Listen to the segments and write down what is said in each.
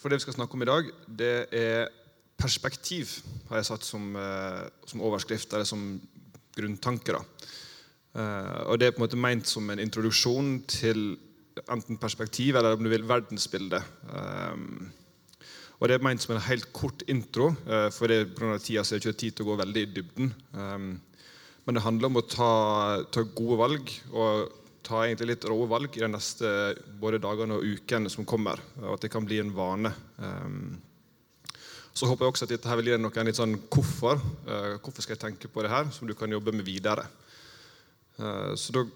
For det vi skal snakke om i dag, det er perspektiv, har jeg satt som, eh, som overskrift, eller som grunntanke. Eh, og Det er på en måte ment som en introduksjon til enten perspektiv eller om du vil, verdensbilde. Eh, og Det er ment som en helt kort intro, for det, grunn tida så er ikke tid til å gå veldig i dybden. Men det handler om å ta, ta gode valg og ta egentlig litt rå valg i de neste både dagene og ukene som kommer. Og at det kan bli en vane. Ehm, så håper jeg også at dette her vil gi noen litt sånn hvorfor. Eh, hvorfor skal jeg tenke på det her, som du kan jobbe med videre. Eh, så da,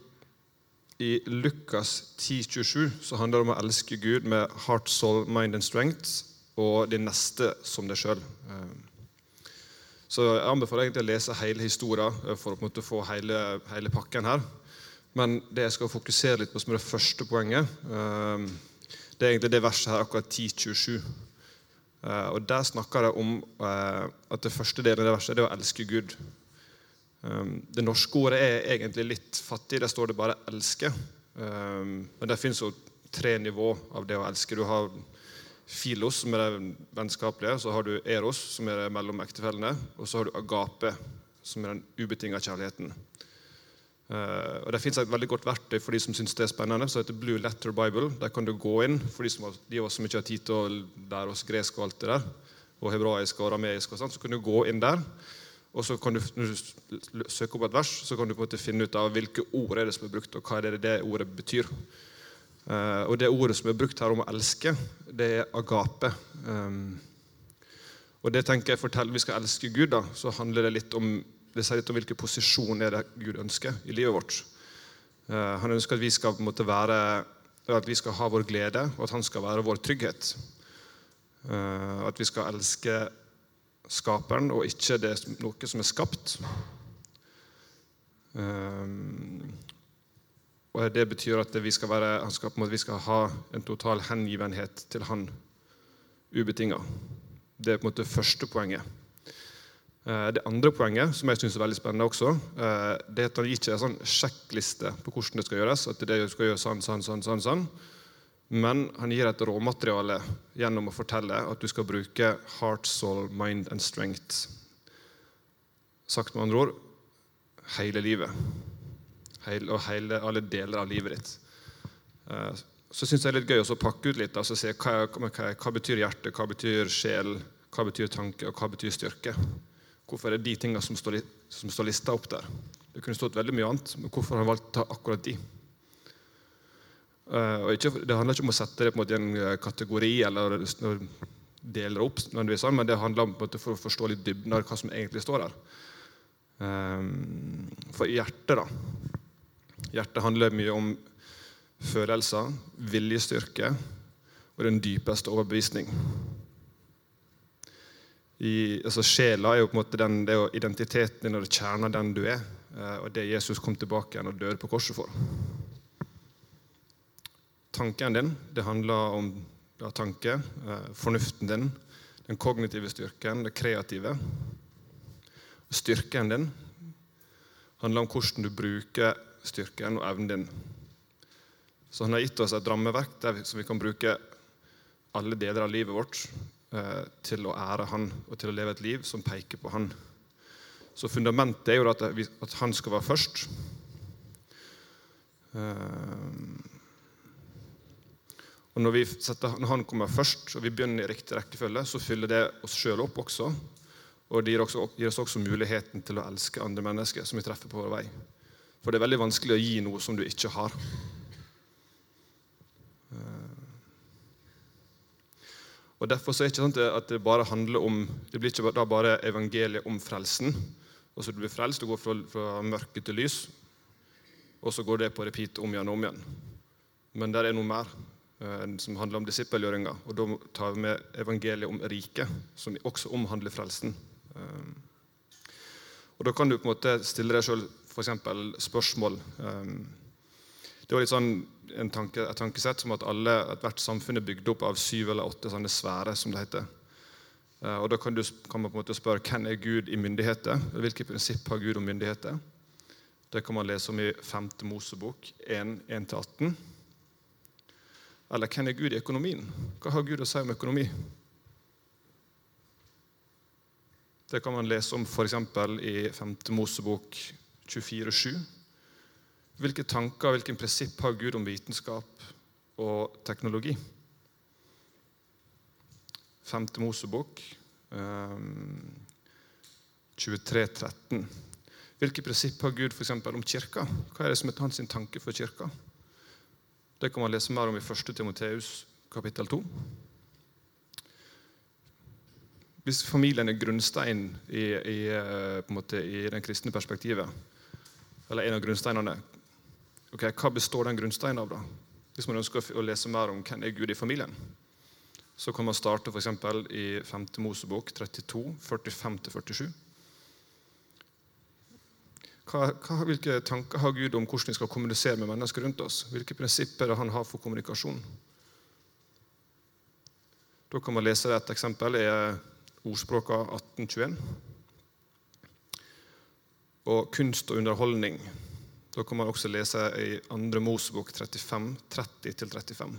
I Lukas 10,27 så handler det om å elske Gud med heart, soul, mind and strength og det neste som deg sjøl. Ehm, så jeg anbefaler egentlig å lese hele historien eh, for å få hele, hele pakken her. Men det jeg skal fokusere litt på som er det første poenget, ehm, det er egentlig det verset her, akkurat 10.27. Eh, og Der snakker det om eh, at det første delen av det verset det er å elske Gud. Ehm, det norske ordet er egentlig litt fattig. Der står det bare 'elske'. Ehm, men det fins tre nivå av det å elske. Du har filos, som er det vennskapelige. Så har du eros, som er det mellom ektefellene. Og så har du agape, som er den ubetinga kjærligheten. Uh, og Det fins et veldig godt verktøy for de som syns det er spennende, som heter Blue Letter Bible. Der kan du gå inn for de, som har, de av som ikke har tid til å lære oss gresk og alt det der, og hebraisk og arameisk, og sånt, så kan du gå inn der. Og så kan du, Når du søker opp et vers, så kan du på en måte finne ut av hvilke ord er det som er brukt, og hva er det det ordet betyr. Uh, og Det ordet som er brukt her om å elske, det er agape. Um, og det tenker jeg forteller, Vi skal elske Gud, da, så handler det litt om det sier litt om hvilken posisjon er det Gud ønsker i livet vårt. Uh, han ønsker at vi skal være, at vi skal ha vår glede, og at han skal være vår trygghet. Uh, at vi skal elske skaperen og ikke det, noe som er skapt. Um, og Det betyr at vi skal, være, skal, vi skal ha en total hengivenhet til han ubetinga. Det er på en måte første poenget. Eh, det andre poenget, som jeg synes er veldig spennende også, eh, det er at han ikke er sånn sjekkliste på hvordan det skal gjøres. at det skal gjøre sånn, sånn, sånn, sånn, sånn. Men han gir et råmateriale gjennom å fortelle at du skal bruke heart, soul, mind and strength. Sagt med andre ord hele livet. Hele, og hele, alle deler av livet ditt. Eh, så syns jeg det er litt gøy å pakke ut litt og se hva, hva, hva betyr hjerte, hva betyr sjel, hva betyr tanke, og hva betyr styrke. Hvorfor er det de tingene som står, som står lista opp der? Det kunne stått veldig mye annet, men hvorfor har han valgt å ta akkurat de? Uh, ikke, det handler ikke om å sette det på en, måte, i en eh, kategori eller dele opp, men det handler om måte, for å forstå litt dybden av hva som egentlig står der. Um, for hjertet, da. Hjertet handler mye om følelser, viljestyrke og den dypeste overbevisning i, altså Sjela er jo på en måte den, det er identiteten din og kjernen av den du er. Eh, og det Jesus kom tilbake igjen og døde på korset for. Tanken din det handler om ja, tanke, eh, fornuften din, den kognitive styrken, det kreative. Styrken din handler om hvordan du bruker styrken og evnen din. Så han har gitt oss et rammeverk der vi, som vi kan bruke alle deler av livet vårt Eh, til å ære Han og til å leve et liv som peker på Han. Så fundamentet er jo at, at Han skal være først. Eh, og når, setter, når, Han kommer først, og vi begynner i riktig rekkefølge, så fyller det oss sjøl opp også. Og det gir, også, gir, oss også muligheten til å elske andre mennesker som vi treffer på vår vei. For det er veldig vanskelig å gi noe som du ikke har. Og Derfor er det ikke sånn at det bare handler om, det blir ikke bare evangeliet om frelsen. Og så Du blir frelst, du går fra, fra mørke til lys, og så går det på repeat om igjen og om igjen. Men der er noe mer eh, som handler om disippelgjøringa. Og da tar vi med evangeliet om riket, som også omhandler frelsen. Eh, og Da kan du på en måte stille deg sjøl spørsmål. Eh, det var litt sånn en tanke, et tankesett som at alle, ethvert samfunn er bygd opp av syv eller åtte sånne sfærer, som det heter. Eh, og Da kan, du, kan, man på en måte spørre hvem er Gud i myndigheter? Hvilke prinsipp har Gud om myndigheter? Det kan man lese om i 5. Mosebok 1.1-18. Eller hvem er Gud i økonomien? Hva har Gud å si om økonomi? Det kan man lese om f.eks. i 5. Mosebok 24,7. Hvilke tanker og hvilken prinsipp har Gud om vitenskap og teknologi? 5. Mosebok um, 23,13. Hvilke prinsipp har Gud for eksempel, om kirka? Hva er det som er hans tanke for kirka? Det kan man lese mer om i 1. Timoteus kapittel 2. Hvis familien er grunnstein i, i, eh, måte, i den kristne perspektivet, eller en av grunnsteinene, okay, hva består den grunnsteinen av? da? Hvis man ønsker å lese mer om hvem er Gud i familien, så kan man starte for i 5. Mosebok 32, 45-47. Hva, hva, hvilke tanker har Gud om hvordan vi skal kommunisere med mennesker rundt oss? Hvilke prinsipper han har for kommunikasjon? Da kan man lese et eksempel i ordspråka 1821. Og kunst og underholdning. Da kan man også lese i 2. Mosebok 35, 30-35.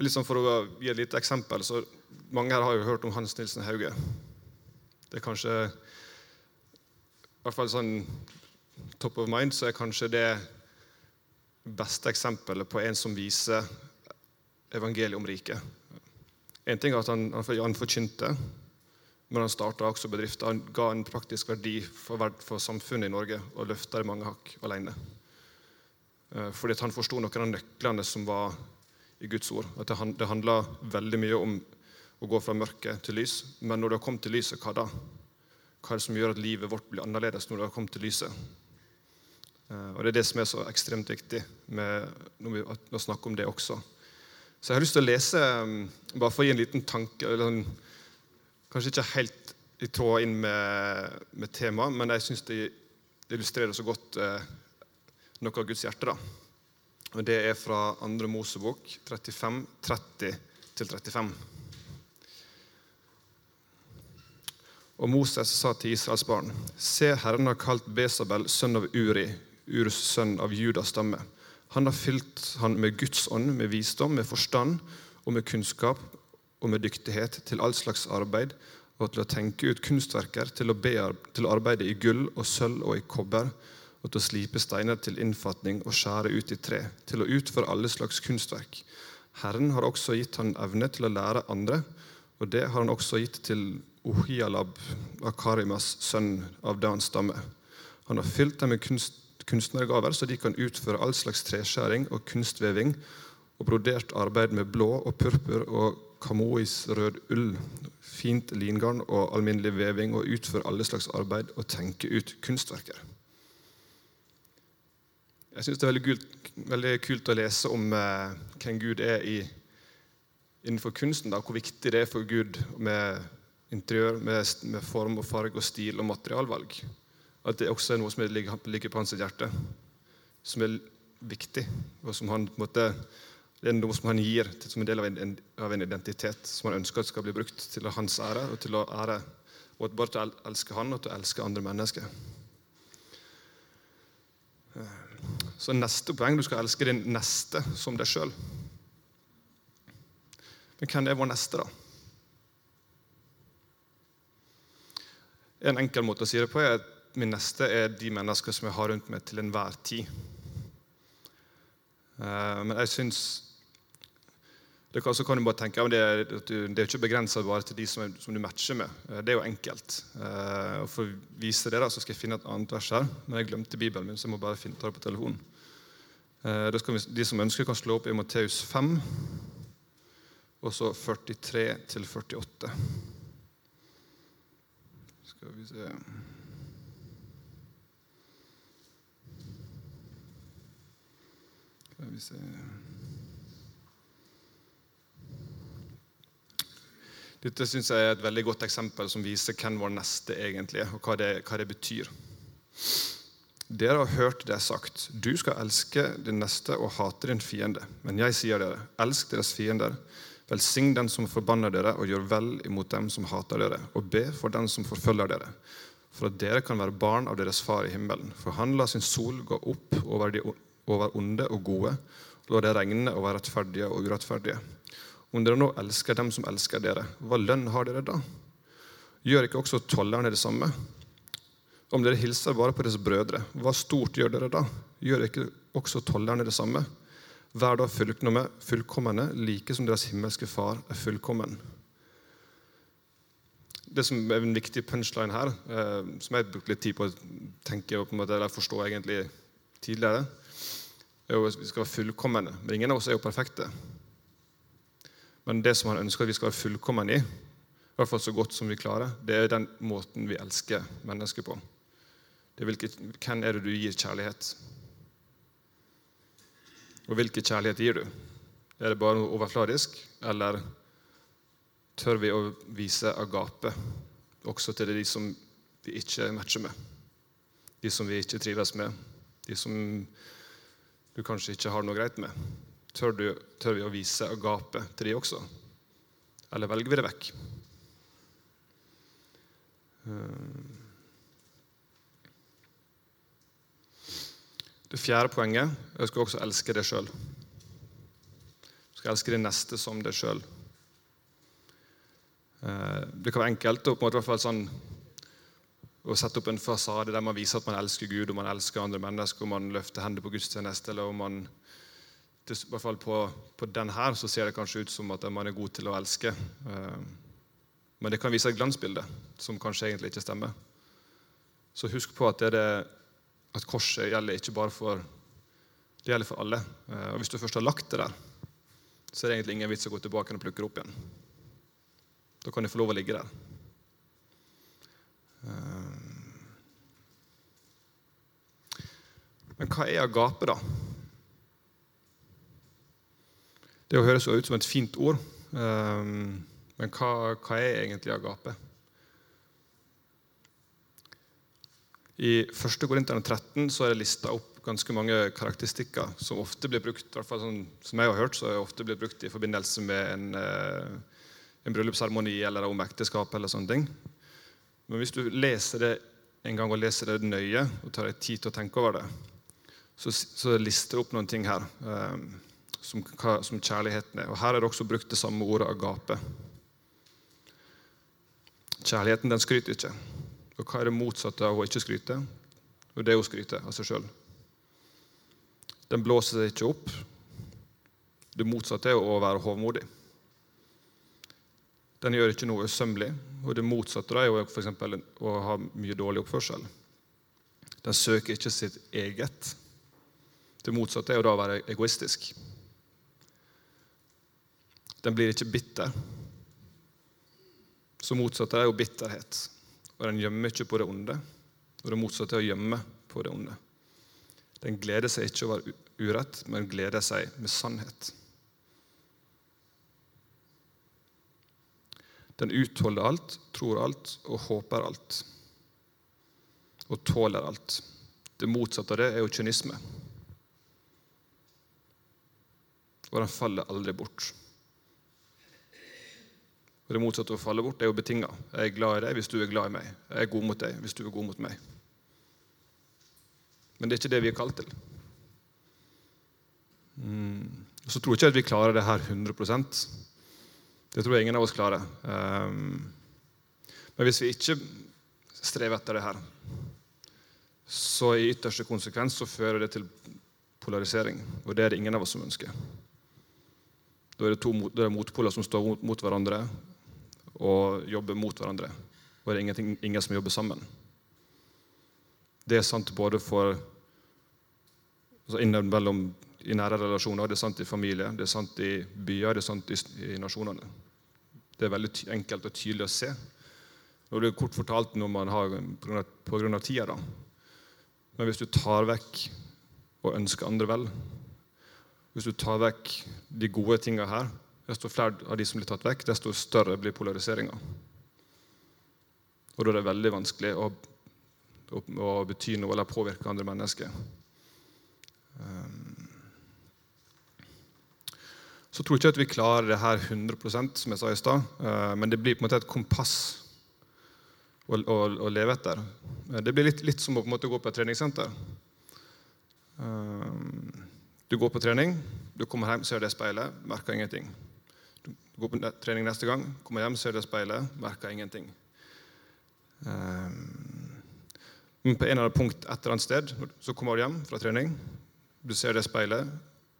Litt sånn For å gi et lite eksempel så Mange her har jo hørt om Hans Nilsen Hauge. Det er kanskje i hvert fall sånn top of mind, så er kanskje det beste eksempelet på en som viser evangeliet om riket. En ting er at han, han forkynte, men han starta også bedrifter. Han ga en praktisk verdi for, for samfunnet i Norge og løfta det mange hakk alene. Eh, fordi han forsto noen av nøklene som var i Guds ord. At Det, handla veldig mye om å gå fra mørke til lys. Men når du har kommet til lyset, hva da? hva er det som gjør at livet vårt blir annerledes når det har kommet til lyset. Eh, og Det er det som er så ekstremt viktig med, når vi snakker om det også. Så jeg har lyst til å lese, mm, bare for å gi en liten tanke eller, Kanskje ikke helt i tråd inn med, med temaet, men jeg syns det, illustrerer så godt eh, noe av Guds hjerte. da. Og Det er fra 2. Mosebok 35, 30-35. Og Moses sa til Israels barn.: Se, Herren har kalt Besabel, sønn av Uri, Urs sønn av Judas stamme. Han har fylt han med Guds ånd, med visdom, med forstand og med kunnskap og med dyktighet til all slags arbeid og til å tenke ut kunstverker, til å, til å arbeide i gull og sølv og i kobber, og til å slipe steiner til innfatning og skjære ut i tre, til å utføre alle slags kunstverk. Herren har også gitt han evne til å lære andre, og det har han også gitt til Ohialab, Akarimas sønn av Dans stamme. Han har fylt dem med kunst, kunstnergaver, så de kan utføre all slags treskjæring og kunstveving og brodert arbeid med blå og purpur og kamoisrød ull, fint lingarn og alminnelig veving, og utføre alle slags arbeid og tenke ut kunstverker. Jeg syns det er veldig kult, veldig kult, å lese om eh, hvem Gud er i, innenfor kunsten. Da, hvor viktig det er for Gud med interiør med, med, form og farge og stil og materialvalg. At det også er noe som ligger, ligger på hans hjerte, som er viktig, og som han, på en måte, det er noe som han gir til, som en del av en, av en, identitet som han ønsker skal bli brukt til hans ære, og til å ære og bare til å elske han og til å elske andre mennesker. Så neste poeng du skal elske din neste som deg sjøl. Men hvem er vår neste, da? En enkel måte å si det på er at min neste er de mennesker som jeg har rundt meg til enhver tid. Eh, men jeg syns så kan du bare tenke at det, det er ikke begrensa bare til de som, som, du matcher med. Eh, det er jo enkelt. Eh, og For å vise det da, så skal jeg finne et annet vers her. Men jeg glemte Bibelen min, så jeg må bare finne, ta det på telefonen. Vi, de som ønsker, kan slå opp i Matteus 5, og så 43 til 48. Skal vi se Skal vi se Dette synes jeg er et veldig godt eksempel som viser hvem vår neste egentlig er, og hva det, hva det betyr. Dere har hørt det sagt, du skal elske din neste og hate din fiende. Men jeg sier dere, elsk deres fiender, Velsign den som forbanner dere, og gjør vel imot dem som hater dere, og be for den som forfølger dere, for at dere kan være barn av deres far i himmelen. For han lar sin sol gå opp over de over onde og gode, la det regne over rettferdige og urettferdige. Om dere nå elsker dem som elsker dere, hva lønn har dere da? Gjør ikke også tollerne det samme? Om dere hilser bare på deres brødre, hva stort gjør dere da? Gjør ikke også tollerne det samme? Vær da fullkomne, like som deres himmelske Far er fullkommen. Det som er en viktig punchline her, eh, som jeg brukte litt tid på å tenke og på en måte, eller forstå egentlig tidligere, er jo at vi skal være fullkomne. Men ingen av oss er jo perfekte. Men det som han ønsker at vi skal være fullkomne i, i hvert fall så godt som vi klarer, det er den måten vi elsker mennesker på. Det er hvilke, hvem er det du gir kjærlighet? Og hvilken kjærlighet gir du? Er det bare noe overfladisk, eller tør vi å vise agape også til de som vi ikke matcher med? De som vi ikke trives med? De som du kanskje ikke har noe greit med? Tør, du, tør vi å vise agape til de også? Eller velger vi det vekk? Uh. Det fjerde poenget jeg skal også elske deg sjøl. Du skal elske din neste som deg sjøl. Eh, det kan være enkelt å, på en måte, i hvert fall sånn, å sette opp en fasade der man viser at man elsker Gud og man elsker andre mennesker, og man løfter hendene på gudstjeneste. eller om man, i hvert fall på, på den her så ser det kanskje ut som at man er god til å elske. Eh, men det kan vise et glansbilde som kanskje egentlig ikke stemmer. Så husk på at det at korset gjelder ikke bare for det gjelder for alle. Eh, og Hvis du først har lagt det der, så er det egentlig ingen vits å gå tilbake og plukke det opp igjen. Da kan det få lov å ligge der. Eh, men hva er agape, da? Det høres jo ut som et fint ord, eh, men hva, hva er egentlig agape? I 1. Korinterne 13 så er det lista opp ganske mange karakteristikker som ofte blir brukt i hvert fall sånn, som jeg har hørt, så ofte blitt brukt i forbindelse med en, eh, en bryllupsseremoni eller om ekteskap. eller sånne ting. Men hvis du leser det en gang og leser det nøye og tar deg tid til å tenke over det, så, så lister det opp noen ting her eh, som, som, kjærligheten er. Og Her er det også brukt det samme ordet agape. Kjærligheten den skryter ikke. Og hva er det motsatte av å ikke skryte? Og det er å skryte av seg sjøl. Den blåser seg ikke opp. Det motsatte er å være hovmodig. Den gjør ikke noe usømmelig. Og det motsatte er jo f.eks. å ha mye dårlig oppførsel. Den søker ikke sitt eget. Det motsatte er jo da å være egoistisk. Den blir ikke bitter. Så motsatt er jo bitterhet. Og den gjemmer ikke på det onde. Og det motsatte er å gjemme på det onde. Den gleder seg ikke over urett, men gleder seg med sannhet. Den utholder alt, tror alt og håper alt. Og tåler alt. Det motsatte av det er jo kynisme. Og den faller aldri bort. Og Det motsatte å falle bort det er jo betinga. Jeg er glad i deg hvis du er glad i meg. Jeg er god mot deg hvis du er god mot meg. Men det er ikke det vi er kalt til. Mm. Så tror jeg ikke at vi klarer det her 100% Det tror jeg ingen av oss klarer. Um, men hvis vi ikke strever etter det her, så i ytterste konsekvens så fører det til polarisering. Og det er det ingen av oss som ønsker. Da er det to er motpoler som står mot, mot hverandre, og jobber mot hverandre. Og det er ingen, som jobber sammen. Det er sant både for altså innimellom i nære relasjoner, det er sant i familie, det er sant i byer, det er sant i, i nasjonene. Det er veldig enkelt og tydelig å se. Og det er kort fortalt når man har av tida. da. Men hvis du tar vekk og ønsker andre vel, hvis du tar vekk de gode tinga her, Desto flere av de som blir tatt vekk, desto større blir polariseringa. Og da er det veldig vanskelig å, å, å bety noe eller påvirke andre mennesker. Um, så tror jeg ikke at vi klarer det her 100% som jeg sa i stad. Uh, men det blir på en måte et kompass å, å, å leve etter. Uh, det blir litt, litt, som å på gå på et treningssenter. Du går på trening, Du kommer hjem, ser det speilet, merker ingenting. Går på trening neste gang, kommer hjem, ser det speilet, merker ingenting. Men på en eller annen punkt et eller annet sted så kommer du hjem fra trening, du ser det speilet,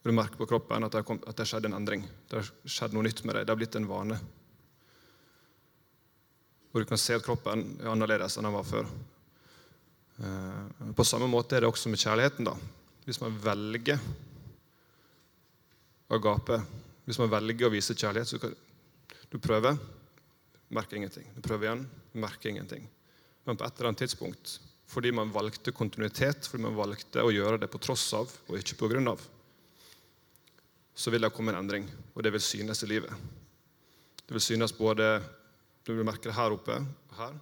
og du merker på kroppen at det, kom, at skjedde en endring. Det har skjedd noe nytt med deg. Det har blitt en vane. Og du kan se at kroppen er annerledes enn den var før. På samme måte er det også med kjærligheten. da. Hvis man velger agape, hvis man velger å vise kjærlighet, så kan du prøve, merker ingenting. Du prøver igjen, merker ingenting. Men på et eller annet tidspunkt, fordi man valgte kontinuitet, fordi man valgte å gjøre det på tross av og ikke på grunn av, så vil det komme en endring, og det vil synes i livet. Det vil synes både Du vil merke det her oppe og her,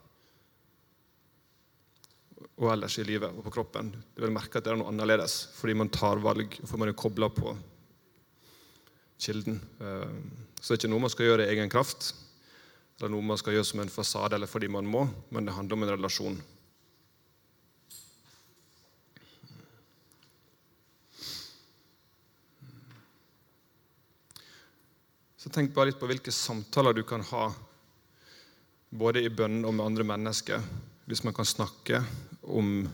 og ellers i livet og på kroppen. Du vil merke at det er noe annerledes fordi man tar valg, og får man er kobla på kilden. Så det er ikke noe man skal gjøre i egen kraft, eller noe man skal gjøre som en fasade eller fordi man må, men det handler om en relasjon. Så tenk bare litt på hvilke samtaler du kan ha både i bønnen og med andre mennesker hvis man kan snakke om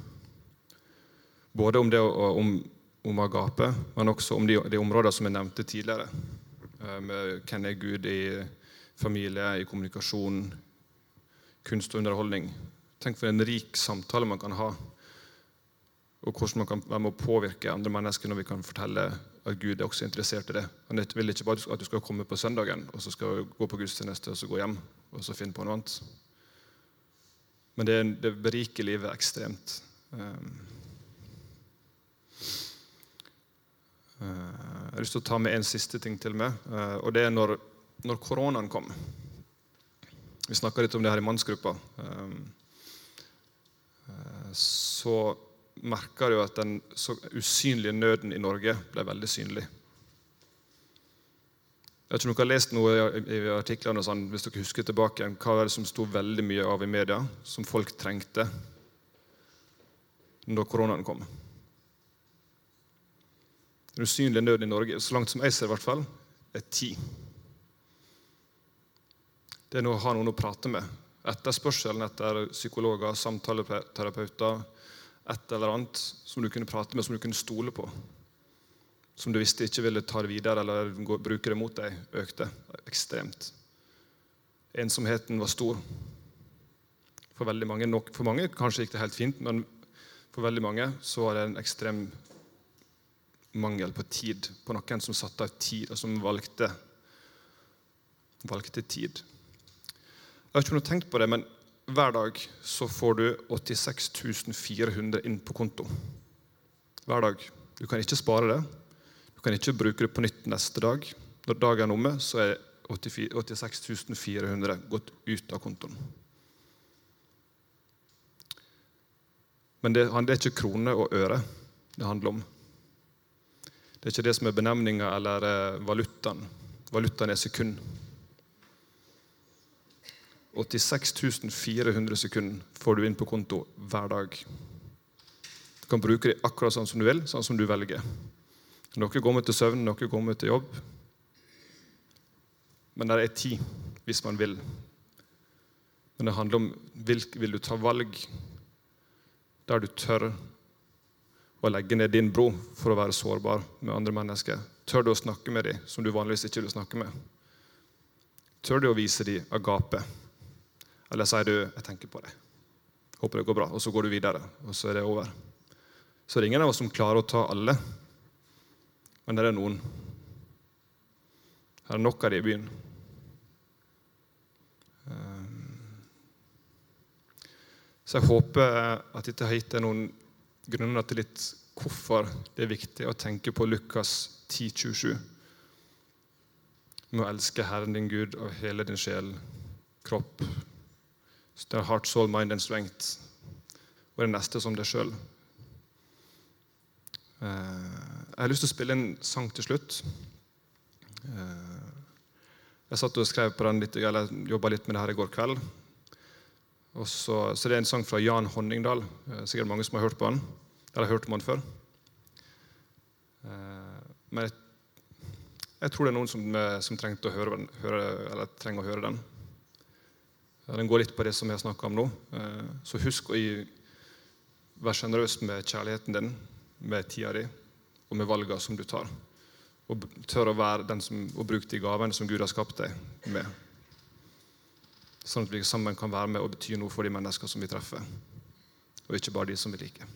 både om det om, om agape, men også om de, de områdene som jeg nevnte tidligere. Med hvem er Gud i familie, i kommunikasjon, kunst og underholdning. Tenk for en rik samtale man kan ha, og hvordan man kan være med å påvirke andre mennesker når vi kan fortelle at Gud er også interessert i det. Han vil ikke bare at du skal komme på søndagen og så skal du gå på gudstjeneste og så gå hjem og så finne på noe annet. Men det, det beriker livet ekstremt. Um, jeg har lyst til å ta med en siste ting til meg, uh, og det er når, når koronaen kom. Vi snakka litt om det her i mannsgruppa. Uh, så merka du at den usynlige nøden i Norge ble veldig synlig. Jeg tror dere har lest noe i artiklene sånn, hvis dere husker tilbake, hva er det som sto veldig mye av i media, som folk trengte når koronaen kom. Den usynlige nød i Norge, så langt som jeg ser, i hvert fall, er ti. Det er noe å ha noen å prate med. Etterspørselen etter psykologer, samtaleterapeuter, et eller annet som du kunne prate med, som du kunne stole på som du visste ikke ville ta det videre eller bruke det mot deg, økte ekstremt. Ensomheten var stor. For mange, nok, for mange kanskje gikk det helt fint, men for veldig mange så var det en ekstrem mangel på tid. På noen som satte av tid, og som valgte, valgte tid. Jeg har ikke noe tenkt på det, men hver dag så får du 86 400 inn på konto. Hver dag. Du kan ikke spare det Du kan ikke bruke det på nytt neste dag. Når dagen er omme, så er 86 400 gått ut av kontoen. Men det, det er ikke kroner og øre det handler om. Det er ikke det som er benevninga eller eh, valutaen. Valutaen er sekund. 86 400 sekunder får du inn på konto hver dag. Du kan bruke det akkurat sånn som du vil, sånn som du velger. Noe går med til søvn, noe går med til jobb. Men det er tid hvis man vil. Men det handler om hvilke vil du ta valg der du tør å legge ned din bro for å være sårbar med andre mennesker. Tør du å snakke med dem som du vanligvis ikke vil snakke med? Tør du å vise dem agape? Eller sier du 'jeg tenker på deg', håper det går bra, og så går du videre, og så er det over? Så det er ingen av oss som klarer å ta alle. Men det er noen. Her er nok av dem i byen. Ehm. Så jeg håper at dette har gitt deg noen grunner til litt hvorfor det er viktig å tenke på Lukas 10,27. Med å elske Herren din Gud av hele din sjel, kropp, Det er heart, soul, mind and strength, og det neste som deg sjøl. Eh, jeg har lyst til å spille en sang til slutt. Eh, jeg satt og skrev på den litt, eller jobba litt med det her i går kveld. Så, så, Det er en sang fra Jan Honningdal. Eh, sikkert mange som har hørt på den. Eller hørt om den før. Men jeg Jeg tror det er noen som, eh, som trengte å høre, høre, trenger å høre den. Den går litt på det som jeg har snakka om nå. Eh, Så husk å være sjenerøs med kjærligheten din, med tida di og med valgene som du tar. Og tør å være den som, og bruke de gavene som Gud har skapt deg med. Sånn at vi sammen kan være med og bety noe for de mennesker som vi treffer, og ikke bare de som vi liker.